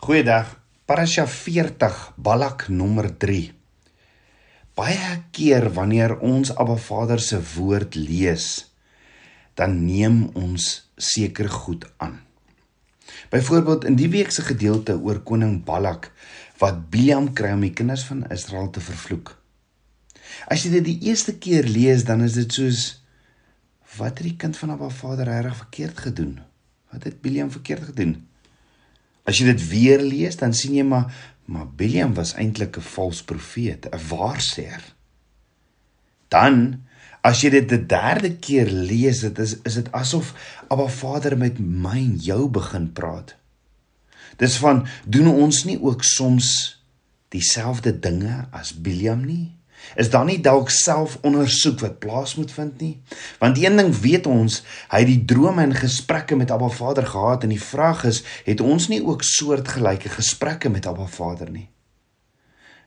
Goeiedag. Parasha 40 Balak nommer 3. Baie keer wanneer ons Abba Vader se woord lees, dan neem ons seker goed aan. Byvoorbeeld in die week se gedeelte oor koning Balak wat Biljam kry om die kinders van Israel te vervloek. As jy dit die eerste keer lees, dan is dit soos wat het die kind van Abba Vader reg verkeerd gedoen? Wat het Biljam verkeerd gedoen? As jy dit weer lees, dan sien jy maar maar Biliam was eintlik 'n vals profeet, 'n waarsêer. Dan as jy dit die derde keer lees, dit is is dit asof Abba Vader met my en jou begin praat. Dis van doen ons nie ook soms dieselfde dinge as Biliam nie? Is daar nie dalk self ondersoek wat plaas moet vind nie? Want een ding weet ons, hy het die drome en gesprekke met Abba Vader gehad en die vraag is, het ons nie ook soortgelyke gesprekke met Abba Vader nie?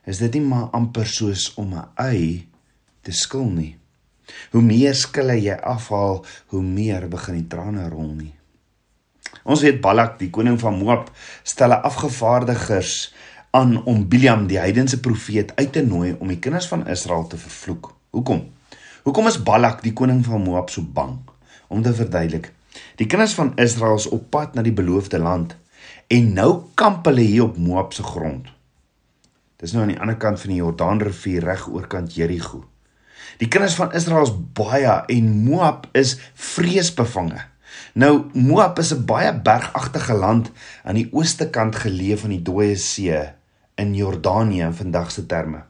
Is dit nie maar amper soos om 'n ei te skil nie? Hoe meer skille jy afhaal, hoe meer begin die trane rol nie. Ons weet Balak, die koning van Moab, stel afgevaardigers aan om Biliam die heidense profeet uit te nooi om die kinders van Israel te vervloek. Hoekom? Hoekom is Balak die koning van Moab so bang? Om te verduidelik. Die kinders van Israel is op pad na die beloofde land en nou kamp hulle hier op Moab se grond. Dis nou aan die ander kant van die Jordaanrivier reg oorkant Jerigo. Die kinders van Israel is baie en Moab is vreesbevange. Nou Moab is 'n baie bergagtige land aan die ooste kant geleë van die Dooie See in Jordanië in vandag se terme.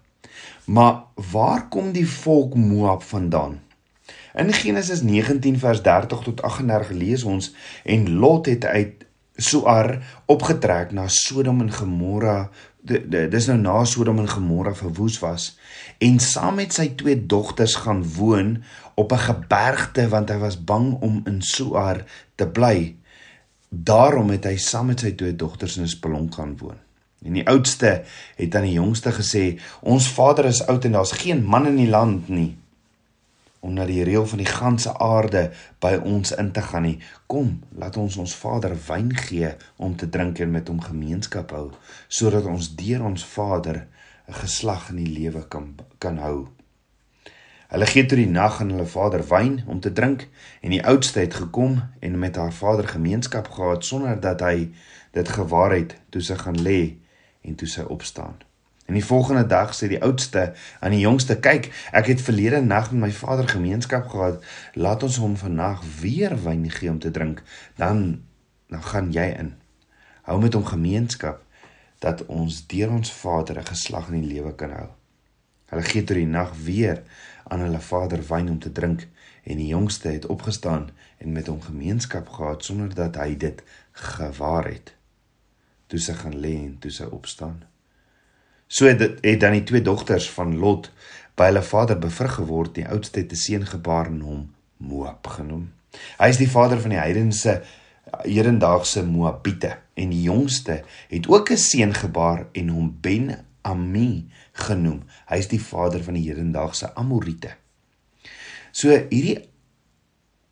Maar waar kom die volk Moab vandaan? In Genesis 19 vers 30 tot 38 lees ons en Lot het uit Soar opgetrek na Sodom en Gomorra. Dis nou na Sodom en Gomorra verwoes was en saam met sy twee dogters gaan woon op 'n gebergte want hy was bang om in Soar te bly. Daarom het hy saam met sy twee dogters in 'n spelonk gaan woon. En die oudste het aan die jongste gesê: "Ons vader is oud en daar's geen man in die land nie om na die reël van die ganse aarde by ons in te gaan nie. Kom, laat ons ons vader wyn gee om te drink en met hom gemeenskap hou, sodat ons deur ons vader 'n geslag in die lewe kan kan hou." Hulle gee toe die nag aan hulle vader wyn om te drink en die oudste het gekom en met haar vader gemeenskap gehad sonder dat hy dit gewaar het toe sy gaan lê en toe sy opstaan. En die volgende dag sê die oudste aan die jongste: "Kyk, ek het verlede nag met my vader gemeenskap gehad. Laat ons hom vannag weer wyn gee om te drink, dan dan gaan jy in. Hou met hom gemeenskap dat ons deur ons vader 'n geslag in die lewe kan hou." Hulle gee toe die nag weer aan hulle vader wyn om te drink en die jongste het opgestaan en met hom gemeenskap gehad sonder dat hy dit gewaar het toe sy gaan lê en toe sy opstaan. So het, het dan die twee dogters van Lot by hulle vader bevrug geword, die oudste het 'n seun gebaar en hom Moab genoem. Hy is die vader van die heidense hedendaagse Moabiete en die jongste het ook 'n seun gebaar en hom Ben Ami genoem. Hy is die vader van die hedendaagse Amorite. So hierdie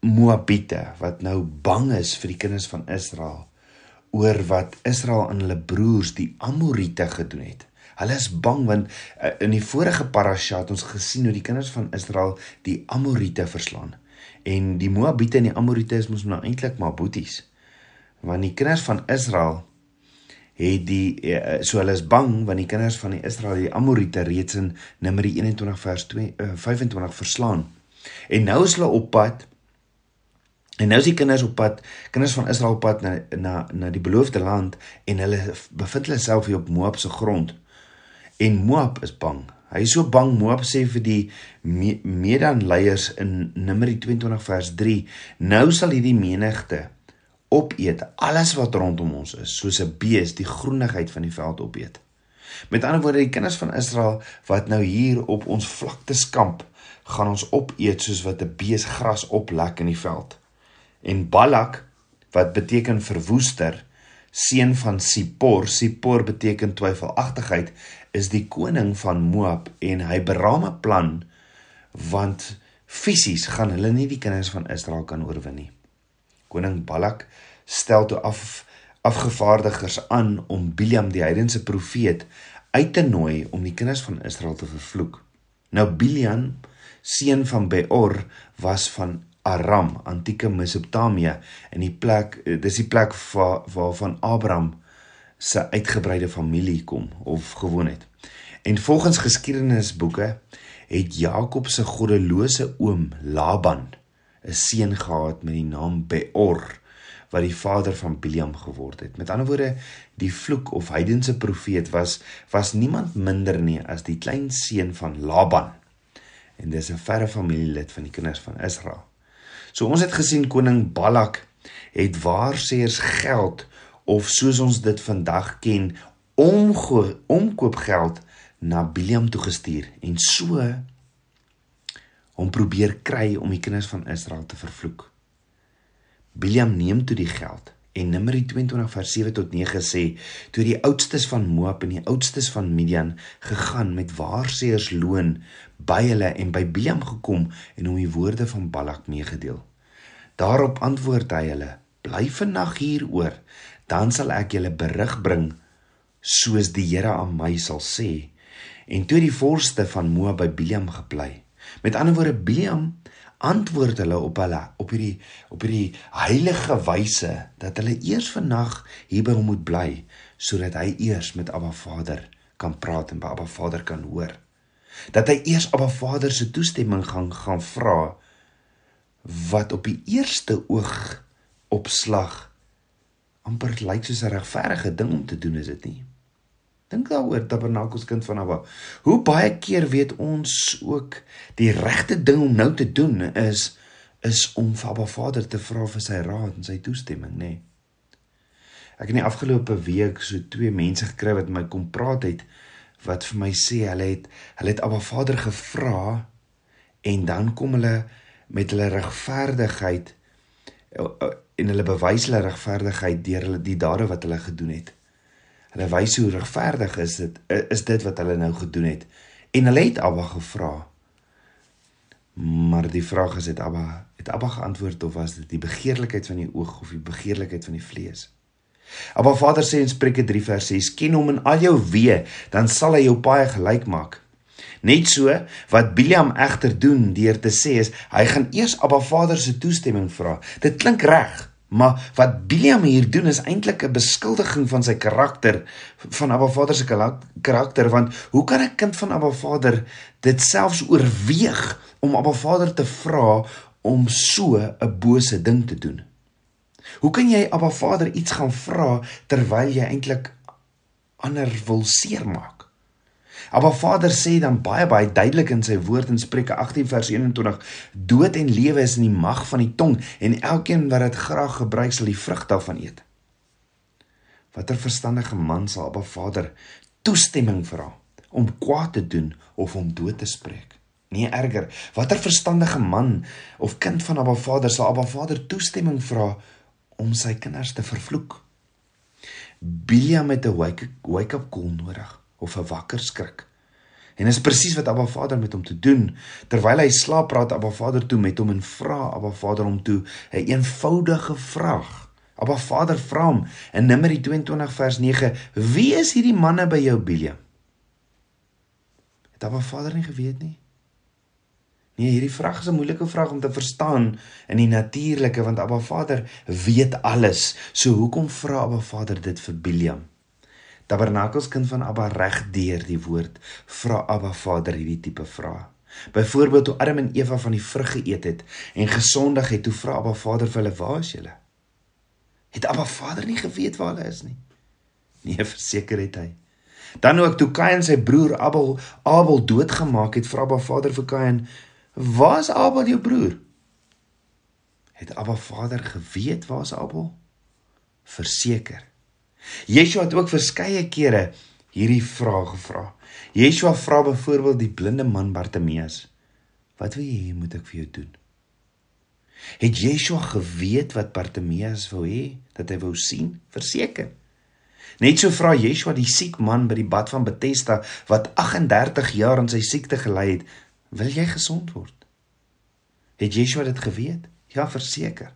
Moabiete wat nou bang is vir die kinders van Israel oor wat Israel aan hulle broers die Amorite gedoen het. Hulle is bang want uh, in die vorige parasha het ons gesien hoe die kinders van Israel die Amorite verslaan. En die Moabiete en die Amorite is mos nou eintlik maar boeties. Want die kinders van Israel het die uh, so hulle is bang want die kinders van die Israel die Amorite reeds in Numeri 21 vers 2 uh, 25 verslaan. En nou is hulle op pad En nou is die kinders op pad, kinders van Israel op pad na na na die beloofde land en hulle bevind hulle self hier op Moab se grond. En Moab is bang. Hy is so bang Moab sê vir die Medan leiers in Numeri 22 vers 3, nou sal hierdie menigte opeet alles wat rondom ons is, soos 'n bees die groenigheid van die veld opeet. Met ander woorde, die kinders van Israel wat nou hier op ons vlakte skamp, gaan ons opeet soos wat 'n bees gras oplek in die veld en Balak wat beteken verwoester seun van Sipor Sipor beteken twyfelagtigheid is die koning van Moab en hy beraam 'n plan want fisies gaan hulle nie die kinders van Israel kan oorwin nie koning Balak stel toe af afgevaardigers aan om Biliam die heidense profeet uit te nooi om die kinders van Israel te vervloek. Nou Biliam, seun van Beor, was van Aram, antieke Mesopotamië, in die plek dis die plek waar waarvan Abraham se uitgebreide familie kom of gewoon het. En volgens geskiedenisboeke het Jakob se goddelose oom Laban 'n seun gehad met die naam Beor wat die vader van Biliam geword het. Met ander woorde, die vloek of heidense profeet was was niemand minder nie as die klein seun van Laban. En dis 'n verre familielid van die kinders van Israel. So ons het gesien koning Balak het waarsêers geld of soos ons dit vandag ken, omkoopgeld na Biliam toe gestuur en so hom probeer kry om die kinders van Israel te vervloek. Biliam neem toe die geld en Numeri 22 vers 7 tot 9 sê toe die oudstes van Moab en die oudstes van Midian gegaan met waarsêers loon by hulle en by Biliam gekom en hom die woorde van Balak meegedeel. Daarop antwoord hy hulle: "Bly vannag hier oor, dan sal ek julle berig bring soos die Here aan my sal sê." En toe die vorste van Moab by Biliam gebly. Met ander woorde Biliam antwoord hulle op hulle op hierdie op hierdie heilige wyse dat hulle eers vannag hier by hom moet bly sodat hy eers met Abba Vader kan praat en by Abba Vader kan hoor. Dat hy eers Abba Vader se toestemming gaan gaan vra wat op die eerste oog opslag amper lyk soos 'n regverdige ding om te doen is dit nie? Dink daaroor Tabernakels kind van Abba. Hoe baie keer weet ons ook die regte ding om nou te doen is is om vir Abba Vader te vra vir sy raad en sy toestemming, nê. Nee. Ek het in die afgelope week so twee mense gekry wat my kom praat het wat vir my sê hulle het hulle het Abba Vader gevra en dan kom hulle met hulle regverdigheid eh, eh, en hulle bewys hulle regverdigheid deur hulle die dade wat hulle gedoen het. Hulle wys hoe regverdig is dit is dit wat hulle nou gedoen het. En hulle het Abba gevra. Maar die vraag is het Abba het Abba geantwoord of was dit die begeerlikheid van die oog of die begeerlikheid van die vlees? Abba Vader sê in Spreuke 3 vers 6: "Ken hom in al jou weë, dan sal hy jou paai gelyk maak." Net so wat Biliam egter doen deur te sê is hy gaan eers Abba Vader se toestemming vra. Dit klink reg. Maar wat Biliam hier doen is eintlik 'n beskuldiging van sy karakter van Abba Vader se karakter want hoe kan 'n kind van Abba Vader dit selfs oorweeg om Abba Vader te vra om so 'n bose ding te doen? Hoe kan jy Abba Vader iets gaan vra terwyl jy eintlik ander wil seermaak? Maar Vader sê dan baie baie duidelik in sy woord in Spreuke 18 vers 21: Dood en lewe is in die mag van die tong en elkeen wat dit graag gebruik sal die vrug daarvan eet. Watter verstandige man sal Abba Vader toestemming vra om kwaad te doen of om dood te spreek? Nee, erger. Watter verstandige man of kind van Abba Vader sal Abba Vader toestemming vra om sy kinders te vervloek? Bilia met 'n wake-up call nodig of 'n wakker skrik. En dis presies wat Abba Vader met hom te doen. Terwyl hy slaap, praat Abba Vader toe met hom en vra Abba Vader om toe 'n een eenvoudige vraag. Abba Vader vra hom in Numeri 22 vers 9: "Wie is hierdie manne by jou, Biliam?" Het Abba Vader nie geweet nie? Nee, hierdie vraag is 'n moeilike vraag om te verstaan in die natuurlike want Abba Vader weet alles. So hoekom vra Abba Vader dit vir Biliam? Tabernakels kind van Abba reg deur die woord vra Abba Vader hierdie tipe vrae. Byvoorbeeld toe Adam en Eva van die vrug geëet het en gesondig het, toe vra Abba Vader vir hulle: "Waar is julle?" Het Abba Vader nie geweet waar hulle is nie? Nee, verseker het hy. Dan ook toe Kain sy broer Abel Abel doodgemaak het, vra Abba Vader vir Kain: "Waar is Abel jou broer?" Het Abba Vader geweet waar is Abel? Verseker. Yeshua het ook verskeie kere hierdie vraag gevra. Yeshua vra byvoorbeeld die blinde man Bartimeus: "Wat wil jy hê moet ek vir jou doen?" Het Yeshua geweet wat Bartimeus wou hê dat hy wou sien? Verseker. Net so vra Yeshua die siek man by die bad van Bethesda wat 38 jaar aan sy siekte gely het: "Wil jy gesond word?" Het Yeshua dit geweet? Ja, verseker.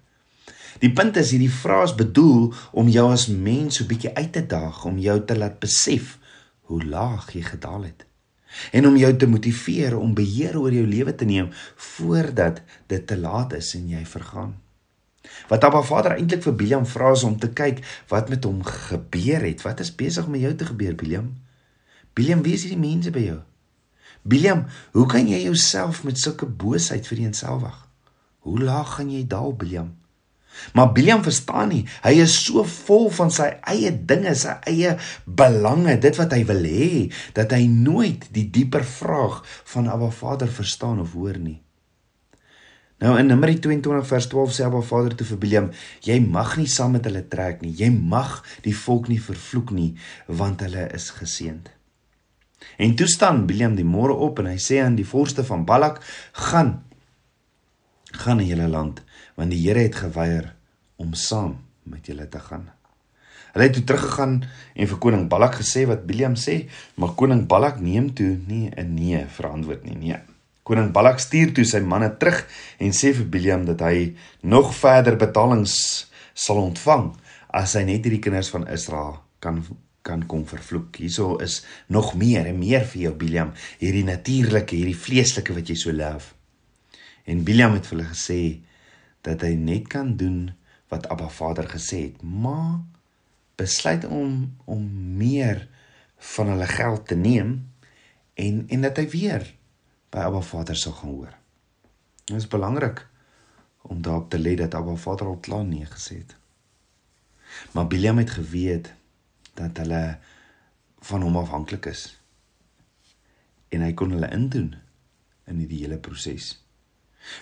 Die punt is hierdie vrae is bedoel om jou as mens so bietjie uit te daag, om jou te laat besef hoe laag jy gedaal het en om jou te motiveer om beheer oor jou lewe te neem voordat dit te laat is en jy vergaan. Wat Abba Vader eintlik vir Biliam vra is om te kyk wat met hom gebeur het. Wat is besig met jou te gebeur, Biliam? Biliam, wie is hierdie mense by jou? Biliam, hoe kan jy jouself met sulke boosheid vereenselwig? Hoe laag gaan jy daal, Biliam? Maar Biliam verstaan nie. Hy is so vol van sy eie dinge, sy eie belange, dit wat hy wil hê, dat hy nooit die dieper vraag van Abba Vader verstaan of hoor nie. Nou in Numeri 22 vers 12 sê Abba Vader toe vir Biliam: "Jy mag nie saam met hulle trek nie. Jy mag die volk nie vervloek nie, want hulle is geseënd." En toe staan Biliam die môre op en hy sê aan die vorste van Balak: "Gaan gaan in julle land." want die Here het geweier om saam met julle te gaan. Hulle het toe teruggegaan en vir koning Balak gesê wat Biliam sê, maar koning Balak neem toe nie 'n nee verantwoord nie. Nee. Koning Balak stuur toe sy manne terug en sê vir Biliam dat hy nog verder betalings sal ontvang as hy net hierdie kinders van Israel kan kan kom vervloek. Hierso is nog meer en meer vir jou Biliam, hierdie natuurlike, hierdie vleeslike wat jy so lief. En Biliam het vir hulle gesê dat hy net kan doen wat Abba Vader gesê het, maar besluit om om meer van hulle geld te neem en en dat hy weer by Abba Vader sal gaan hoor. Dit is belangrik om daarop te let dat Abba Vader al klaar nee gesê het. Maar Biliam het geweet dat hulle van hom afhanklik is en hy kon hulle indoen in die hele proses.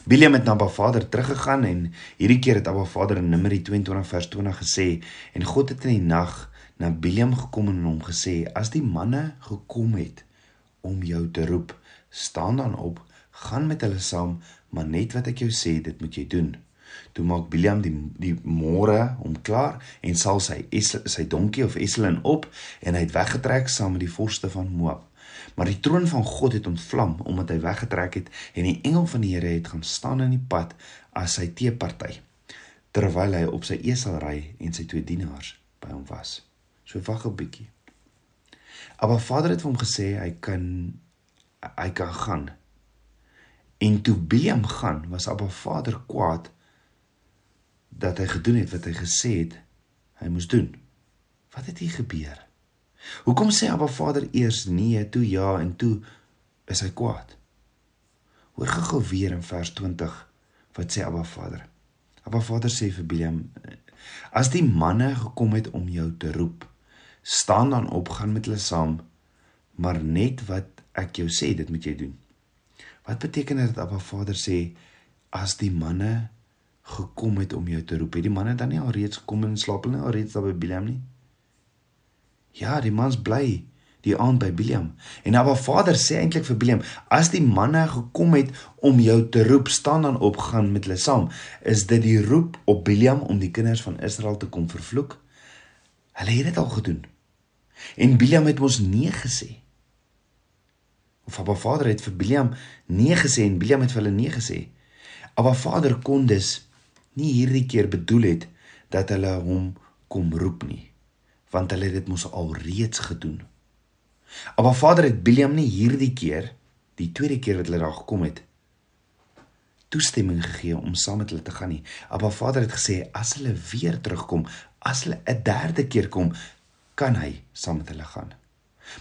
Biliam het na Abba Vader teruggegaan en hierdie keer het Abba Vader in Numeri 22 vers 20 gesê en God het in die nag na Biliam gekom en hom gesê as die manne gekom het om jou te roep staan dan op gaan met hulle saam maar net wat ek jou sê dit moet jy doen toe maak Biliam die die môre hom klaar en sal sy sy donkie of eselin op en hy het weggetrek saam met die vorste van Moab Maar die troon van God het ontvlam omdat hy weggetrek het en die engel van die Here het gaan staan in die pad as sy teeparty terwyl hy op sy esel ry en sy twee dienaars by hom was. So wag 'n bietjie. Maar Vader het vir hom gesê hy kan hy kan gaan. En toe Biliam gaan, was Abba Vader kwaad dat hy gedoen het wat hy gesê het hy moes doen. Wat het hier gebeur? Hoekom sê Abba Vader eers nee, toe ja en toe is hy kwaad? Hoor gou weer in vers 20 wat sê Abba Vader. Abba Vader sê vir Biliam: As die manne gekom het om jou te roep, staan dan op, gaan met hulle saam, maar net wat ek jou sê, dit moet jy doen. Wat beteken dit dat Abba Vader sê as die manne gekom het om jou te roep? Het die manne dan nie alreeds gekom en slaap hulle nie alreeds daar by Biliam nie? Ja, die mans bly die aand by Biliam. En Abba Vader sê eintlik vir Biliam, as die manne gekom het om jou te roep, staan dan op gaan met hulle saam. Is dit die roep op Biliam om die kinders van Israel te kom vervloek? Hulle het dit al gedoen. En Biliam het mos nee gesê. Of Abba Vader het vir Biliam nee gesê en Biliam het vir hulle nee gesê. Abba Vader kon dus nie hierdie keer bedoel het dat hulle hom kom roep nie want hulle het dit mos al reeds gedoen. Maar Vader het Biliam nie hierdie keer, die tweede keer wat hulle daar gekom het, toestemming gegee om saam met hulle te gaan nie. Maar Vader het gesê as hulle weer terugkom, as hulle 'n derde keer kom, kan hy saam met hulle gaan.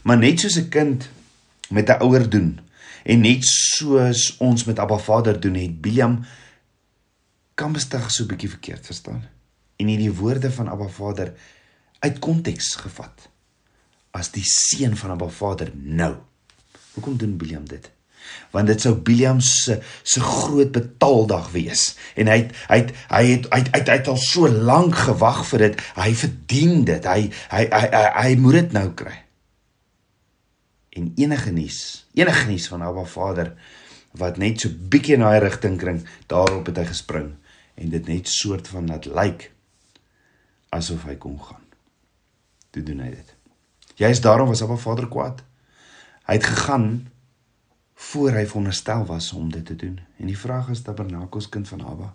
Maar net soos 'n kind met 'n ouer doen en net soos ons met Abba Vader doen het, Biliam kan bestig so 'n bietjie verkeerd verstaan. En hierdie woorde van Abba Vader uit konteks gevat as die seun van Abba Vader nou. Hoekom doen Biliam dit? Want dit sou Biliam se se groot betaaldag wees en hy het, hy het, hy het hy het, hy het, hy het al so lank gewag vir dit. Hy verdien dit. Hy hy hy hy, hy moet dit nou kry. En enige nuus, enige nuus van Abba Vader wat net so bietjie in daai rigting kring, daarop het hy gespring en dit net soort van dat lyk asof hy kon gaan toe doen hy dit. Juist daarom was Abba Vader kwaad. Hy het gegaan voor hy veronderstel was om dit te doen. En die vraag is tabernakels kind van Abba.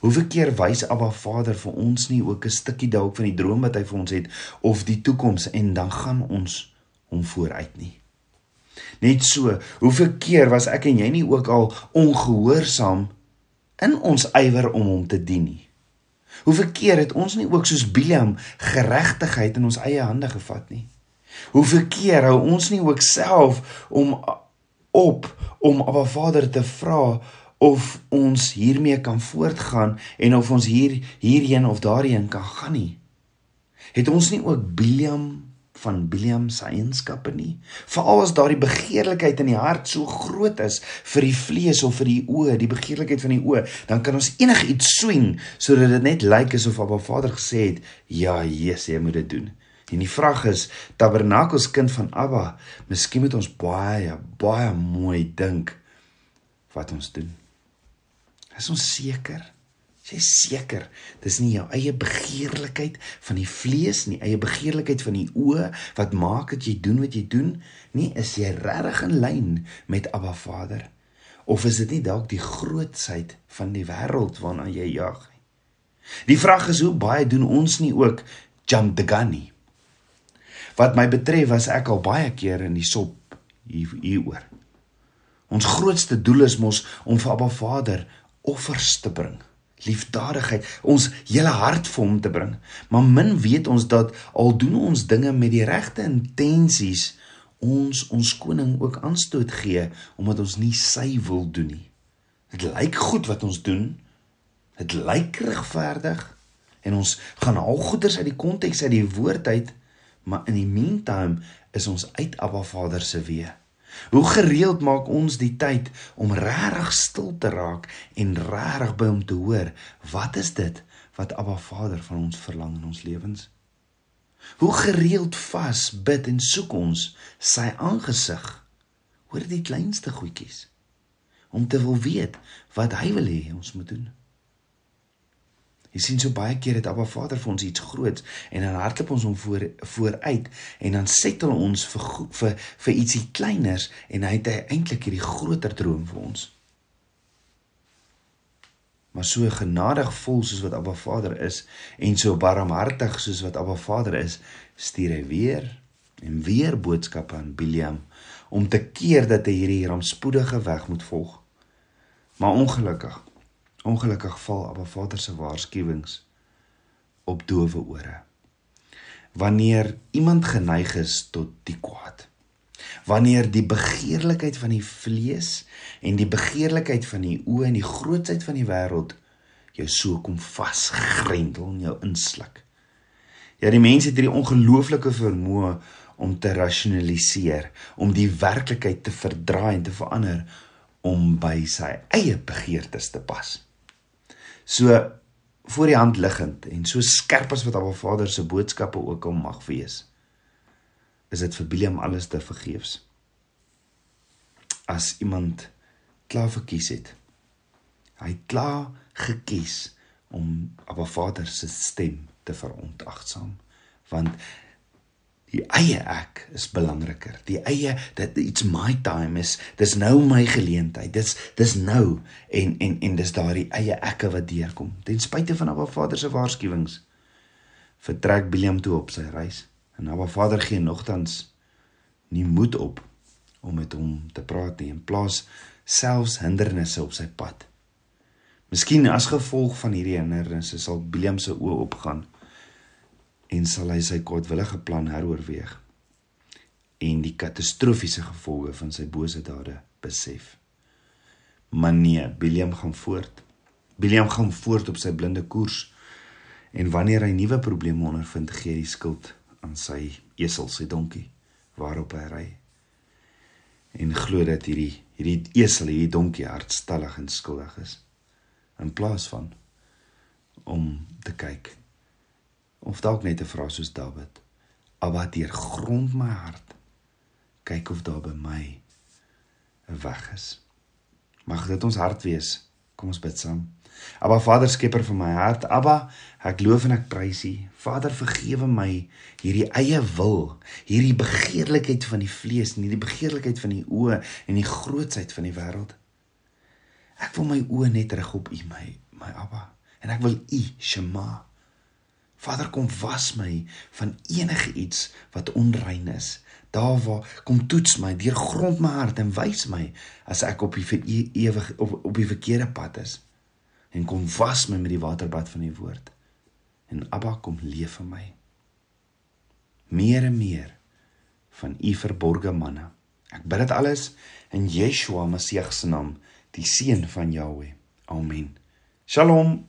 Hoeveel keer wys Abba Vader vir ons nie ook 'n stukkie dalk van die droom wat hy vir ons het of die toekoms en dan gaan ons hom vooruit nie. Net so, hoeveel keer was ek en jy nie ook al ongehoorsaam in ons ywer om hom te dien nie? Hoeveel keer het ons nie ook soos Biliam geregtigheid in ons eie hande gevat nie? Hoeveel keer hou ons nie ook self om op om Abba Vader te vra of ons hiermee kan voortgaan en of ons hier hierheen of daarheen kan gaan nie. Het ons nie ook Biliam van Biliam se eienskappe nie? Veral as daardie begeerlikheid in die hart so groot is vir die vlees of vir die oë, die begeerlikheid van die oë, dan kan ons enigiets swing sodat dit net lyk asof Abba Vader gesê het, "Ja, Jesus, jy moet dit doen." En die vraag is, Tabernakels kind van Abba, miskien moet ons baie baie mooi dink wat ons doen. Is ons seker? Jy is seker dis nie jou eie begeerlikheid van die vlees nie, eie begeerlikheid van die oë wat maak dat jy doen wat jy doen? Nie is jy regtig in lyn met Abba Vader? Of is dit nie dalk die grootsheid van die wêreld waarna jy jag nie? Die vraag is hoe baie doen ons nie ook jump the gun nie? Wat my betref was ek al baie keer in die sop hier hieroor. Ons grootste doel is mos om vir Abba Vader offers te bring, liefdadigheid, ons hele hart vir hom te bring. Maar min weet ons dat al doen ons dinge met die regte intensies, ons ons koning ook aanstoot gee omdat ons nie sy wil doen nie. Dit lyk goed wat ons doen. Dit lyk regverdig en ons gaan al goeders uit die konteks uit die woord uit, maar in die meantime is ons uit Abba Vader se weë. Hoe gereeld maak ons die tyd om regtig stil te raak en regtig by hom te hoor? Wat is dit wat Abba Vader van ons verlang in ons lewens? Hoe gereeld vas, bid en soek ons sy aangesig oor die kleinste goedjies om te wil weet wat hy wil hê ons moet doen? Jy sien so baie keer het Abba Vader vir ons iets groots en dan hardloop ons hom voor vooruit en dan settel ons vir vir vir ietsie kleiners en hy het eintlik hierdie groter droom vir ons. Maar so genadig vol soos wat Abba Vader is en so barmhartig soos wat Abba Vader is, stuur hy weer en weer boodskappe aan Biliam om te keer dat hy hierdie rampspoedige weg moet volg. Maar ongelukkig Ongelukkig val Abba Vader se waarskuwings op dowe ore. Wanneer iemand geneig is tot die kwaad. Wanneer die begeerlikheid van die vlees en die begeerlikheid van die oë en die grootsheid van die wêreld jou so kom vasgrendel en jou insluk. Ja, die mense het hierdie ongelooflike vermoë om te rasionaliseer, om die werklikheid te verdraai en te verander om by sy eie begeertes te pas so voor die hand liggend en so skerp as wat Abba Vader se boodskappe ook al mag wees is dit vir Biliam alles te vergeefs. As iemand klaar verkies het hy klaar gekies om Abba Vader se stem te verontagsaam want Die eie ek is belangriker. Die eie dat it's my time is dis nou my geleentheid. Dis dis nou en en en dis daardie eie ekke wat deurkom. Ten spyte van Abba Vader se waarskuwings vertrek Biliam toe op sy reis. En Abba Vader gee nogtans nie moed op om met hom te praat nie. In plaas selfs hindernisse op sy pad. Miskien as gevolg van hierdie hindernisse sal Biliam se oë opgaan en sal hy sy kwaadwillige plan heroorweeg en die katastrofiese gevolge van sy bose dade besef. Maar nee, Biliam gaan voort. Biliam gaan voort op sy blinde koers en wanneer hy nuwe probleme ondervind, gee hy skuld aan sy esel, sy donkie waarop hy ry. En glo dat hierdie hierdie esel, hierdie donkie hartstallig en skuldig is in plaas van om te kyk of dalk net 'n vraag soos Dawid. Abba deur grond my hart kyk of daar by my 'n weg is. Mag dit ons hart wees. Kom ons bid saam. Abba Vader skepper van my hart, Abba, ek loof en ek prys U. Vader, vergewe my hierdie eie wil, hierdie begeerlikheid van die vlees hierdie begeerlikheid van die oë en die grootsheid van die wêreld. Ek wil my oë net rig op U, my my Abba, en ek wil U Shema. Vader, kom was my van enige iets wat onrein is. Daar waar kom toets my, deurgrond my hart en wys my as ek op die e-, ewig op, op die verkeerde pad is. En kom was my met die waterbad van die woord. En Abba kom leef vir my. Meer en meer van u verborgde manne. Ek bid dit alles in Yeshua Messie se naam, die seun van Jahweh. Amen. Shalom.